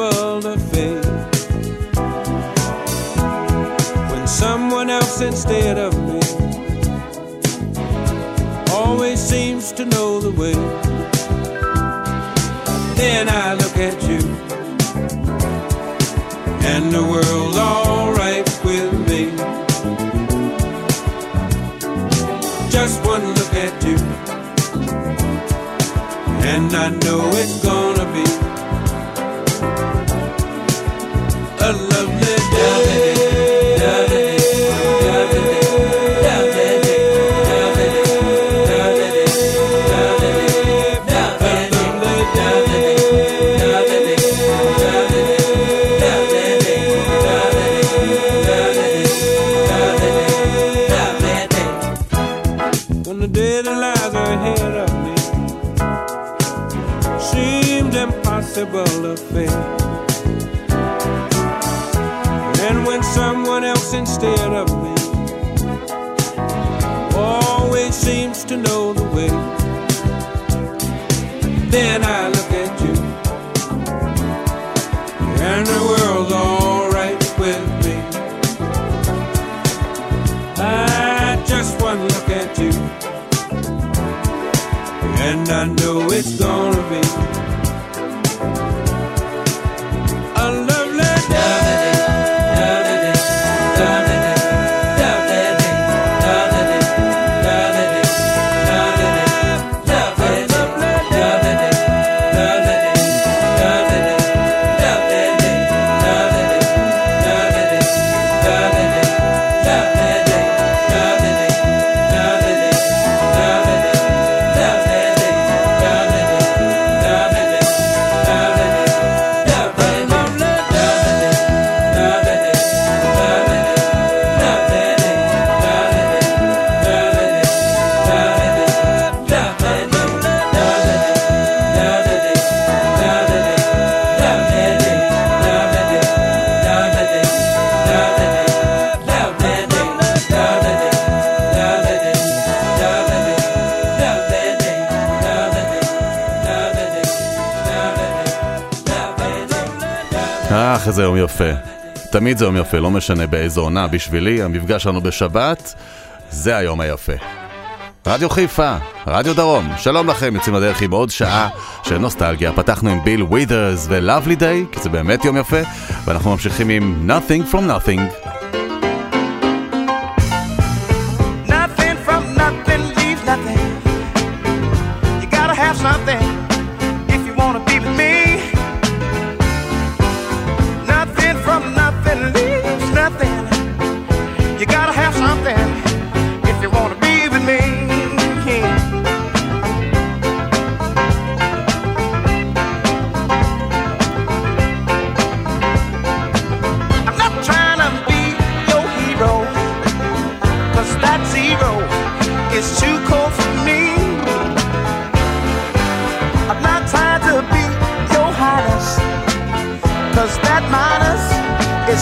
Impossible of face. When someone else instead of me always seems to know the way. Then I look at you, and the world's alright with me. Just one look at you, and I know it's gonna תמיד זה יום יפה, לא משנה באיזו עונה. בשבילי, המפגש שלנו בשבת, זה היום היפה. רדיו חיפה, רדיו דרום, שלום לכם, יוצאים לדרך עם עוד שעה של נוסטלגיה. פתחנו עם ביל ווית'רס ו-Lovely Day, כי זה באמת יום יפה, ואנחנו ממשיכים עם Nothing From. Nothing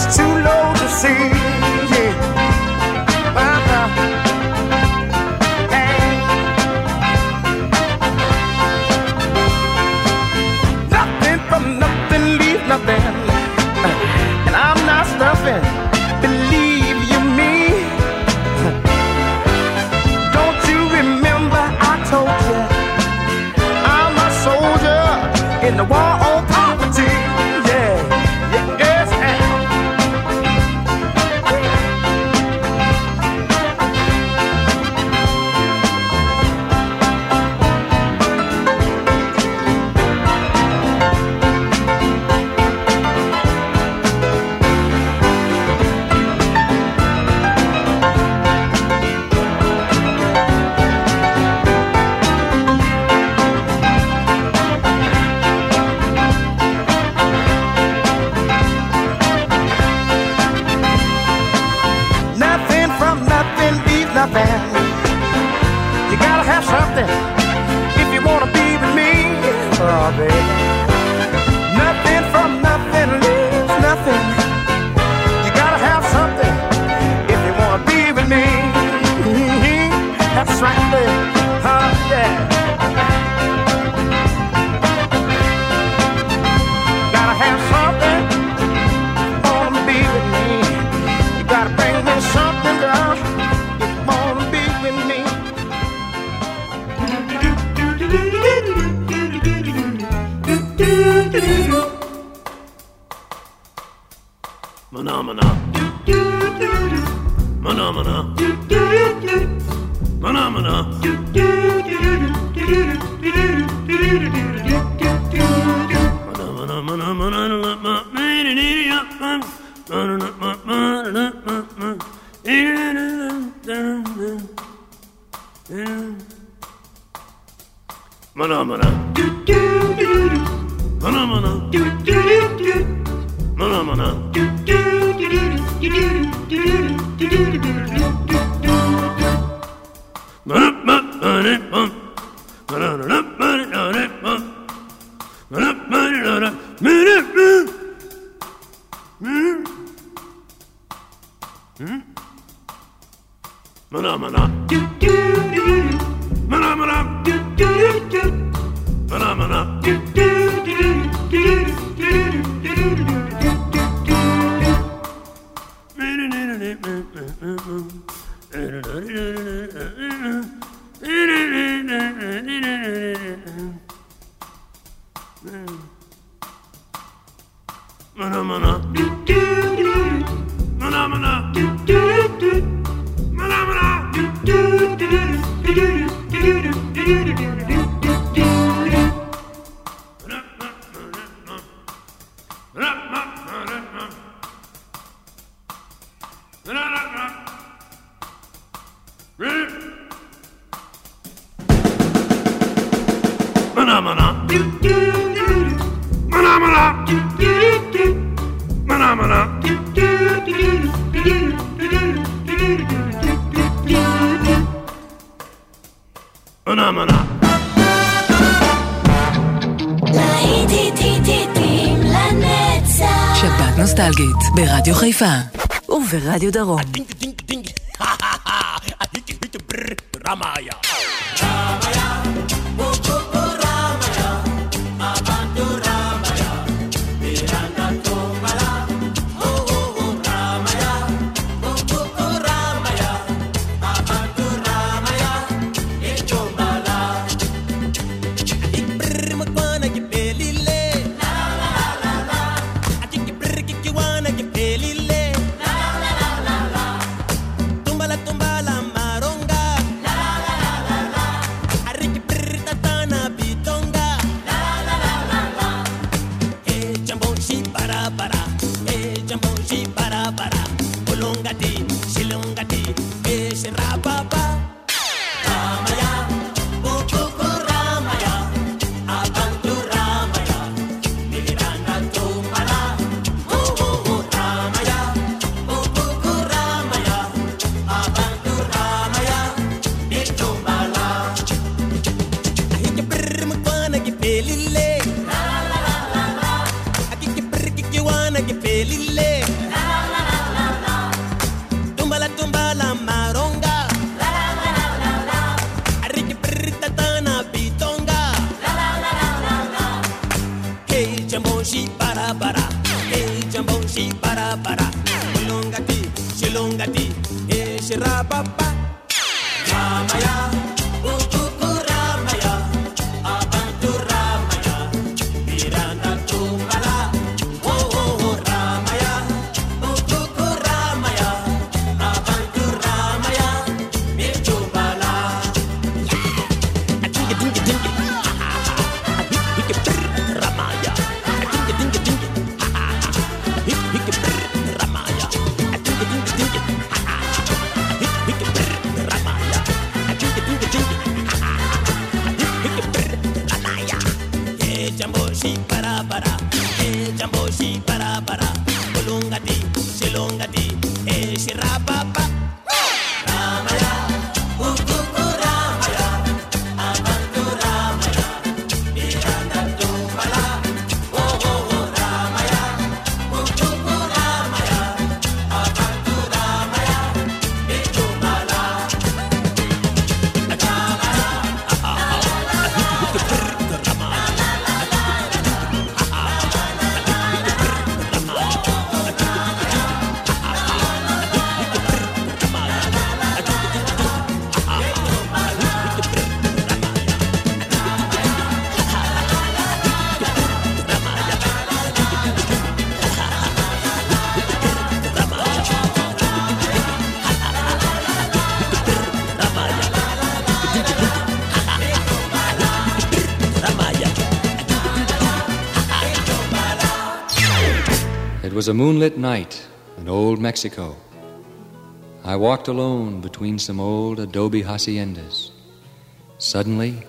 too low to see. Mana mana. Mana mana. Mana mana. Mana mana mana mana mana mana מנה מנה, מנה מנה, מנה מנה. מנה מנה. שבת נוסטלגית ברדיו חיפה וברדיו דרום. Bara shilongati shilongati hey eh, shirababa was a moonlit night in old Mexico. I walked alone between some old adobe haciendas. Suddenly,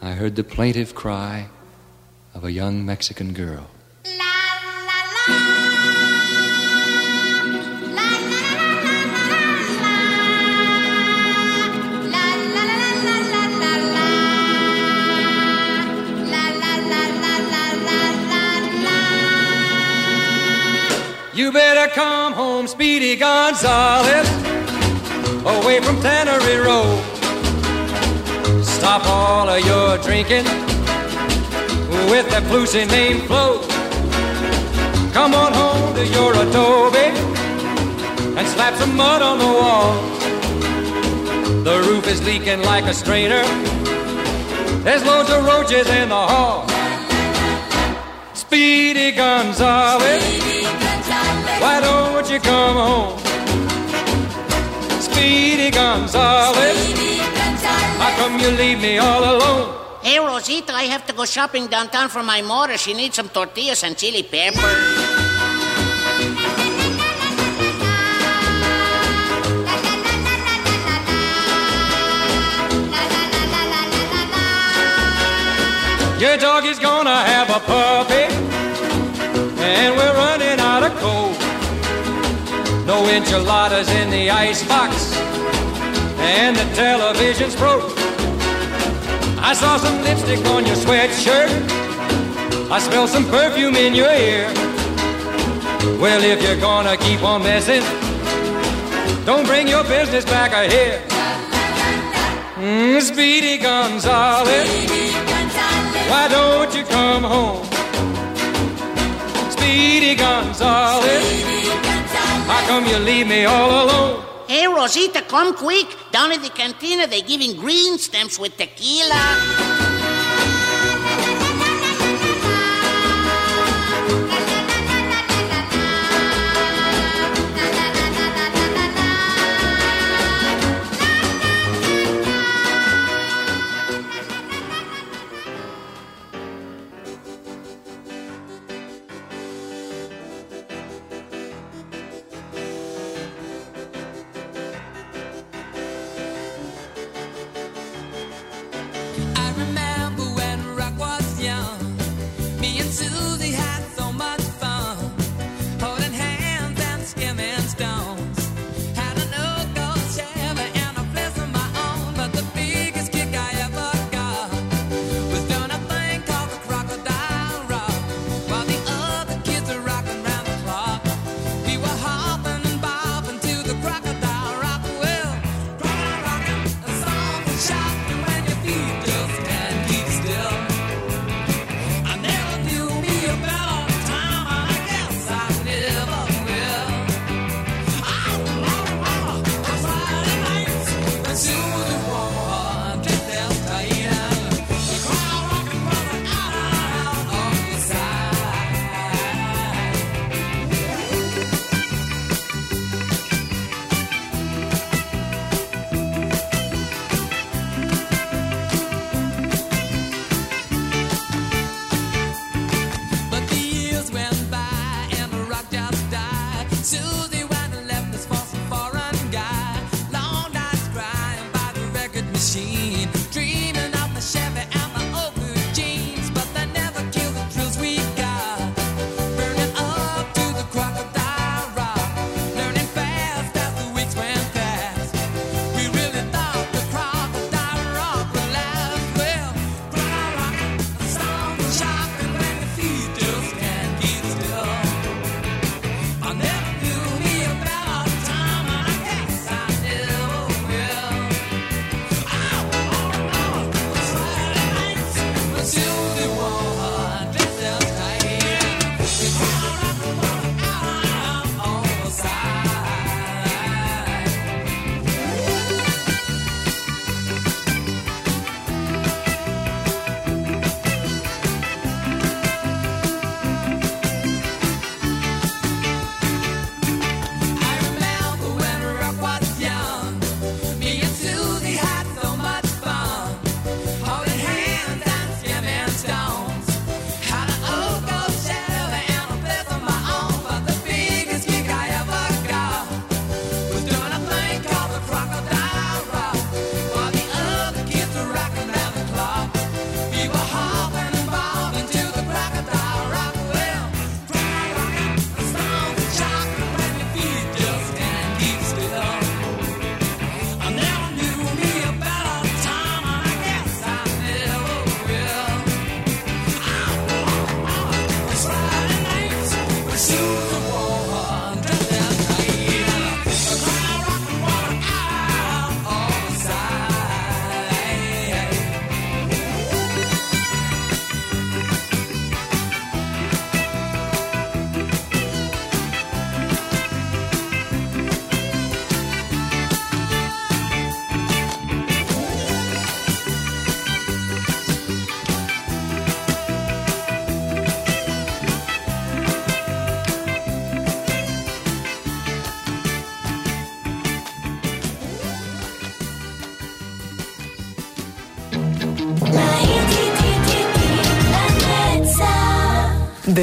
I heard the plaintive cry of a young Mexican girl. You better come home, Speedy Gonzales, away from Tannery Road. Stop all of your drinking with that flusy name Flo. Come on home to your adobe and slap some mud on the wall. The roof is leaking like a strainer. There's loads of roaches in the hall. Speedy Gonzales. Why don't you come home? Speedy Gonzales. How come you leave me all alone? Hey, Rosita, I have to go shopping downtown for my mother. She needs some tortillas and chili pepper. Your dog is gonna have a puppy, and we're running out of coal. No enchiladas in the icebox, and the television's broke. I saw some lipstick on your sweatshirt. I smell some perfume in your ear. Well, if you're gonna keep on messing, don't bring your business back here. Mm, Speedy Gonzales. Why don't you come home? Speedy Gonzales. How come you leave me all alone? Hey, Rosita, come quick. Down at the cantina, they're giving green stamps with tequila.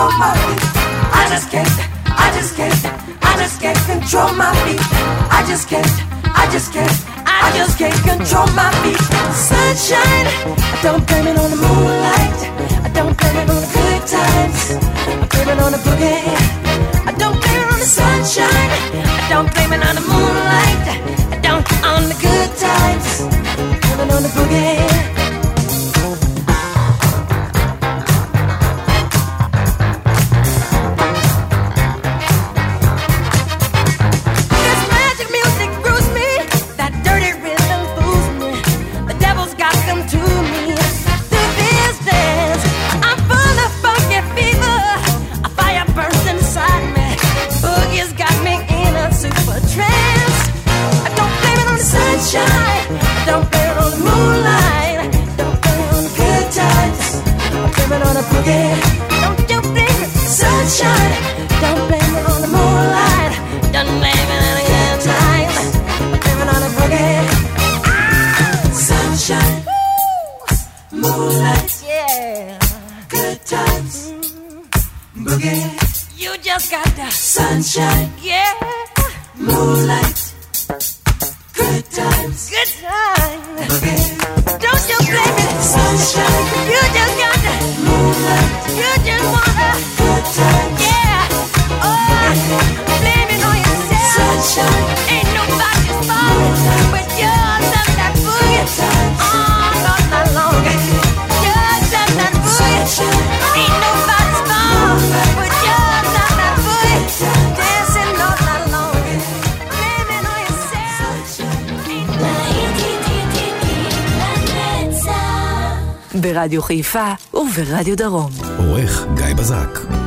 control my feet. I just can't, I just can't, I just can't control my feet. I just can't, I just can't, I just can't control my feet. Sunshine, I don't blame it on the moonlight. I don't blame it on the good times. I blame it on the boogie. I don't blame it on the sunshine. I don't blame it on the moonlight. I don't on the good times. I blame it on the boogie. ברדיו חיפה וברדיו דרום. עורך גיא בזק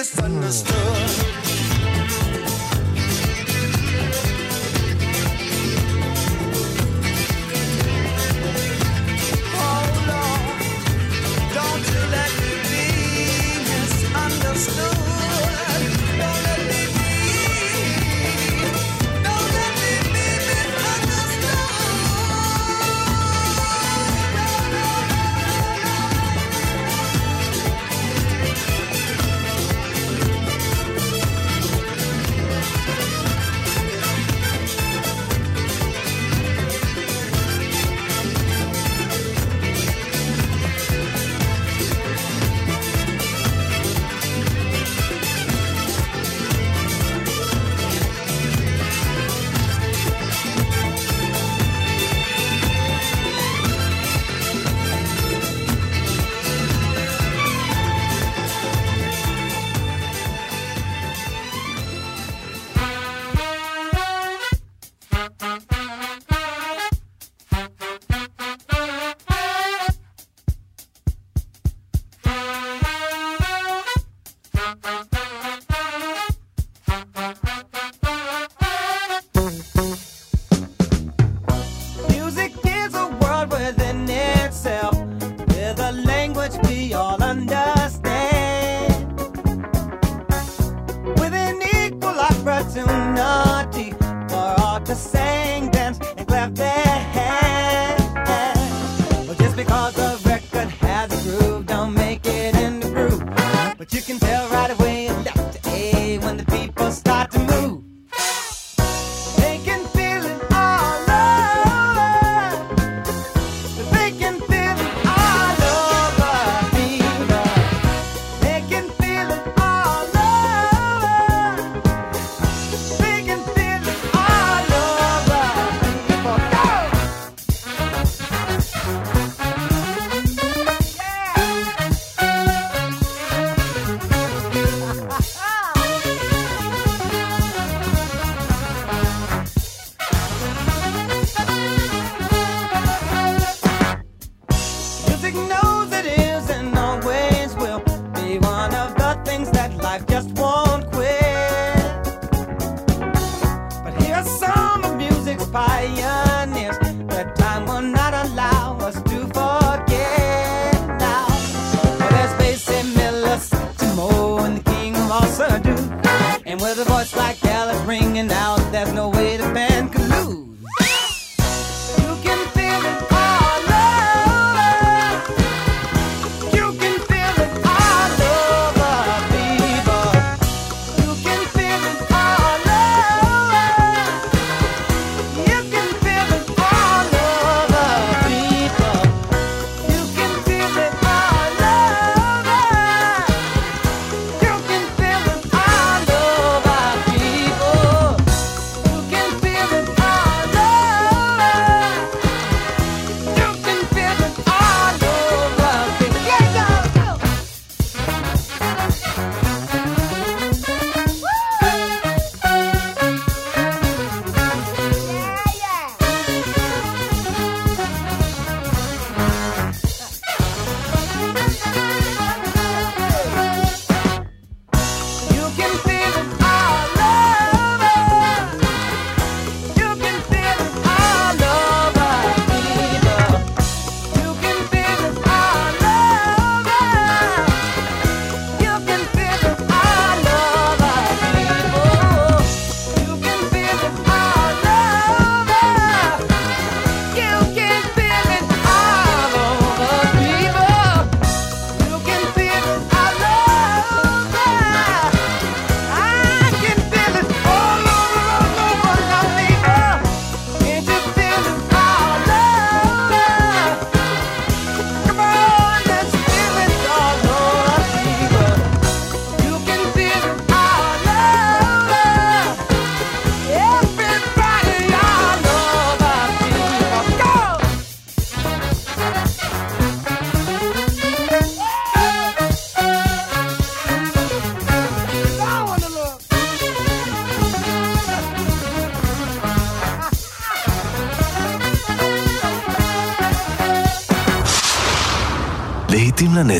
misunderstood. move, don't make it in the groove. But you can tell right away.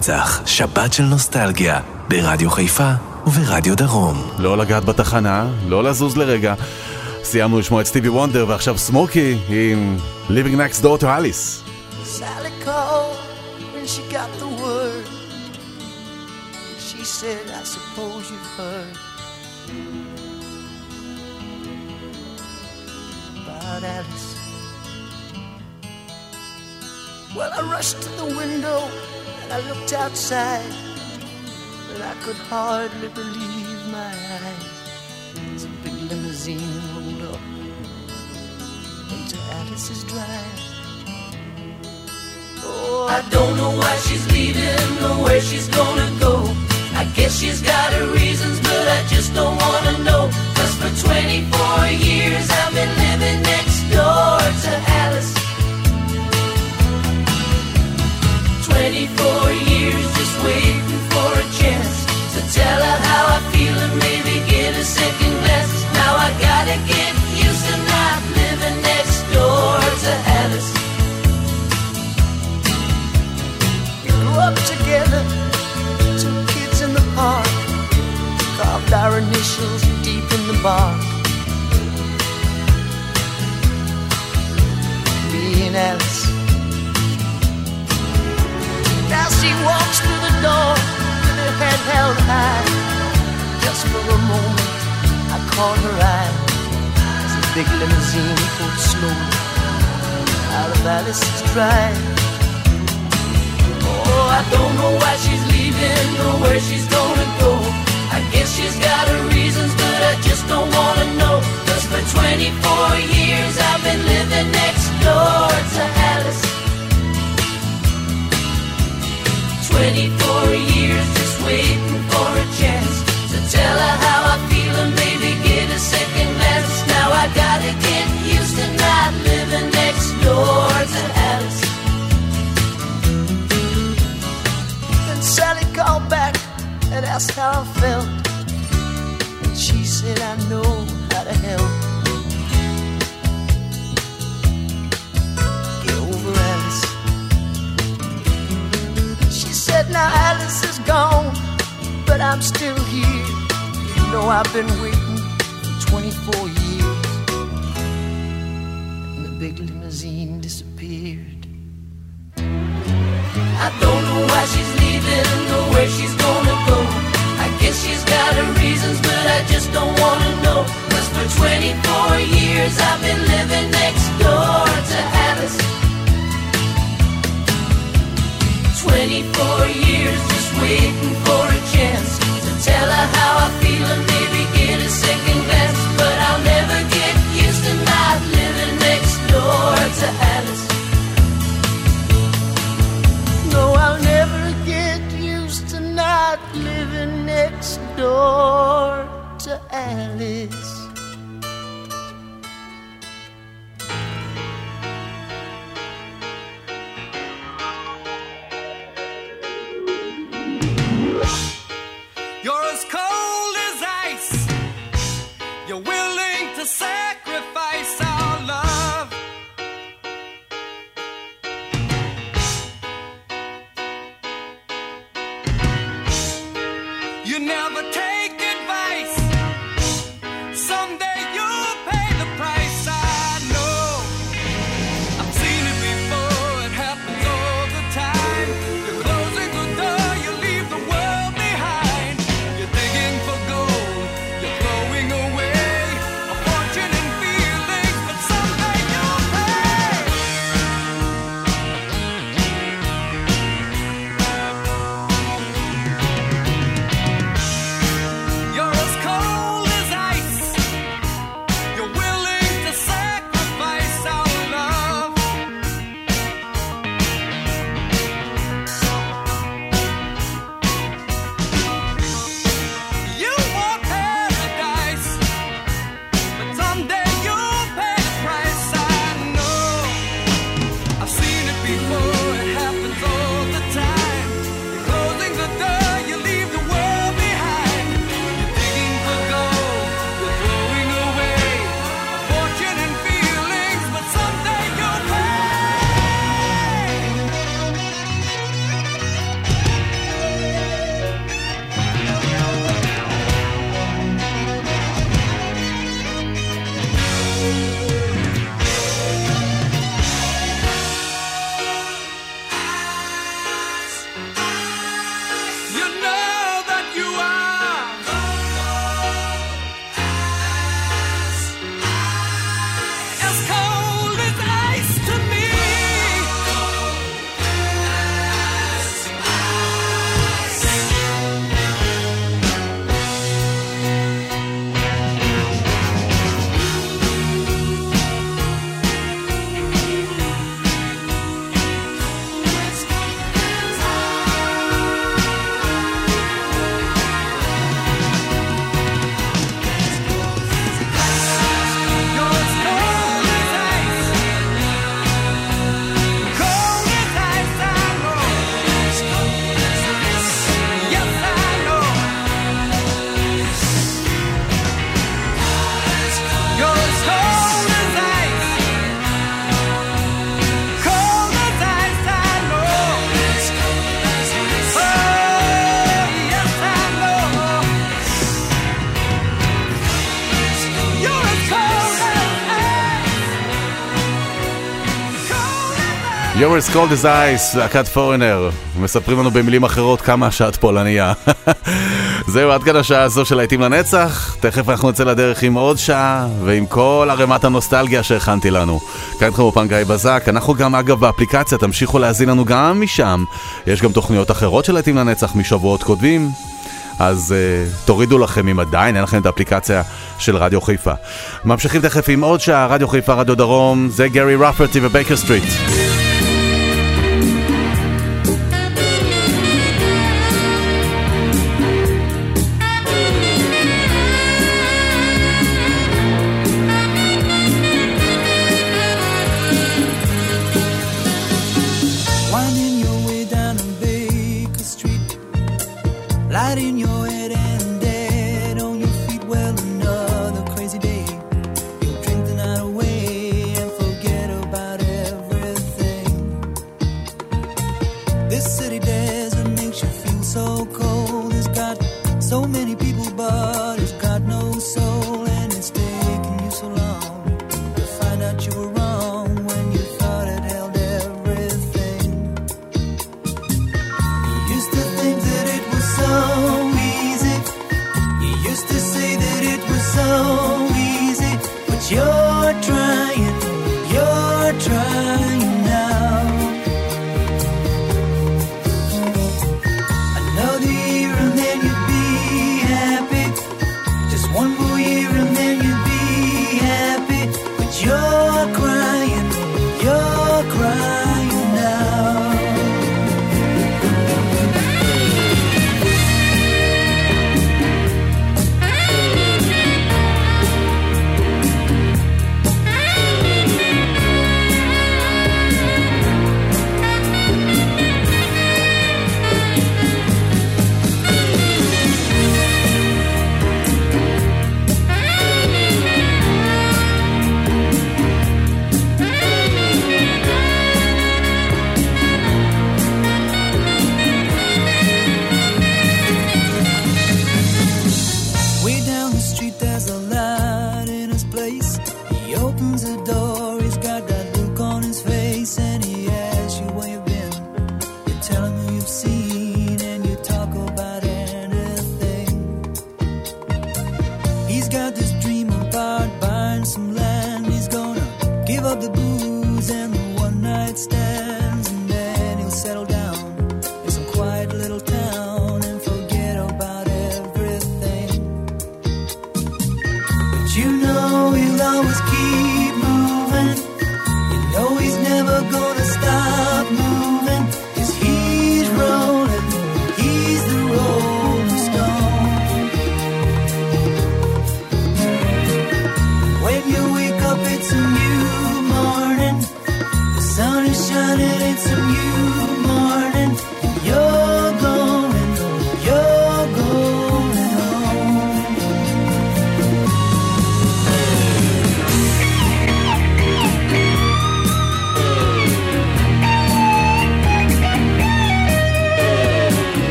לנצח, שבת של נוסטלגיה, ברדיו חיפה וברדיו דרום. לא לגעת בתחנה, לא לזוז לרגע. סיימנו לשמוע את סטיבי וונדר, ועכשיו סמוקי עם Living Next Door to Alice. Sally called when she got the word. She said, I suppose you've heard about Alice. Well, I rushed to the window and I looked outside, but I could hardly believe my eyes. A big limousine rolled up into Alice's drive. Oh, I don't know why she's leaving or where she's gonna go. I guess she's got her reasons, but I just don't wanna know. Cause for 24 years I've been living next door to Alice. 24 years just waiting for a chance to tell her how I feel and maybe get a second glance. Now I gotta get used to not living next door to Alice. We grew up together, two kids in the park, carved our initials deep in the bark. Me and Alice as she walks through the door with her head held high. Just for a moment, I caught her eye as the big limousine pulled slowly out of Alice's drive. Oh, I don't know why she's leaving or where she's gonna go. I guess she's got her reasons, but I just don't wanna know. Cause for 24 years I've been living next door. I've been waiting for 24 years. And the big limousine disappeared. I don't know why she's leaving or where she's gonna go. I guess she's got her reasons, but I just don't wanna know. Cause for 24 years I've been You're as cold as ice, להקת פורנר. מספרים לנו במילים אחרות כמה שאת פולניה. זהו, עד כאן השעה הזו של להיטים לנצח. תכף אנחנו נצא לדרך עם עוד שעה, ועם כל ערימת הנוסטלגיה שהכנתי לנו. כאן אופן גיא בזק. אנחנו גם, אגב, באפליקציה, תמשיכו להאזין לנו גם משם. יש גם תוכניות אחרות של להיטים לנצח משבועות קודמים. אז uh, תורידו לכם אם עדיין אין לכם את האפליקציה של רדיו חיפה. ממשיכים תכף עם עוד שעה, רדיו חיפה, רדיו דרום, זה גרי רפרטי ובייקר סטריט.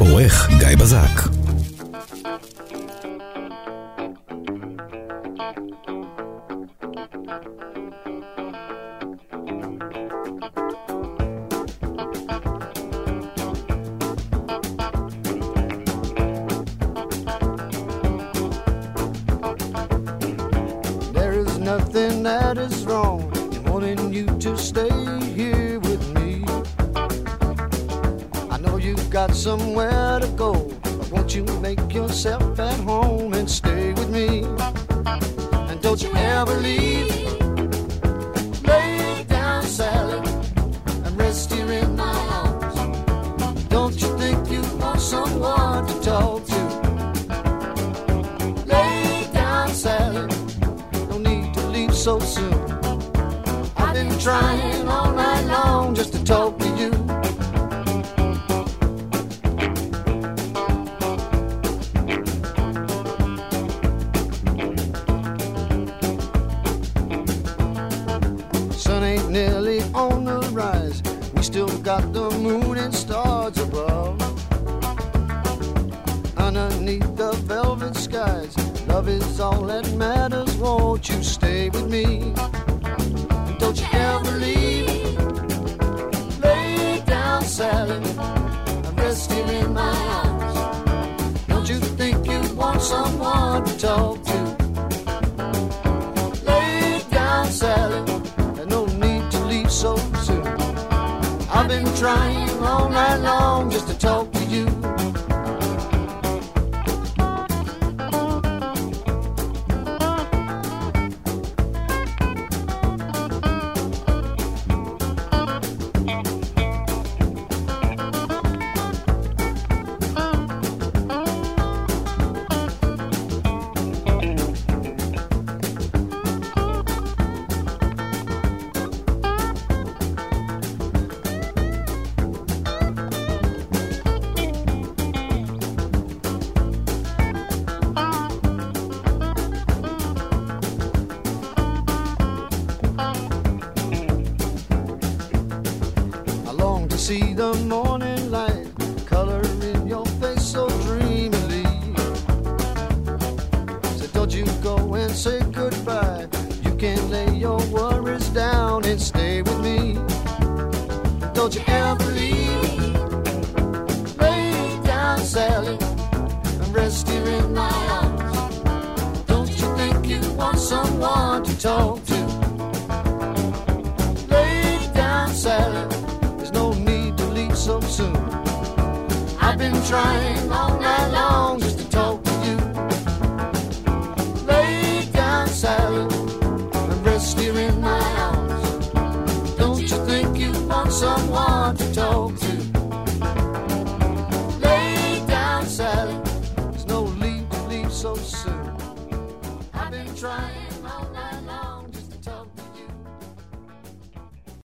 עורך גיא בזק. Trying all night long just to talk to you.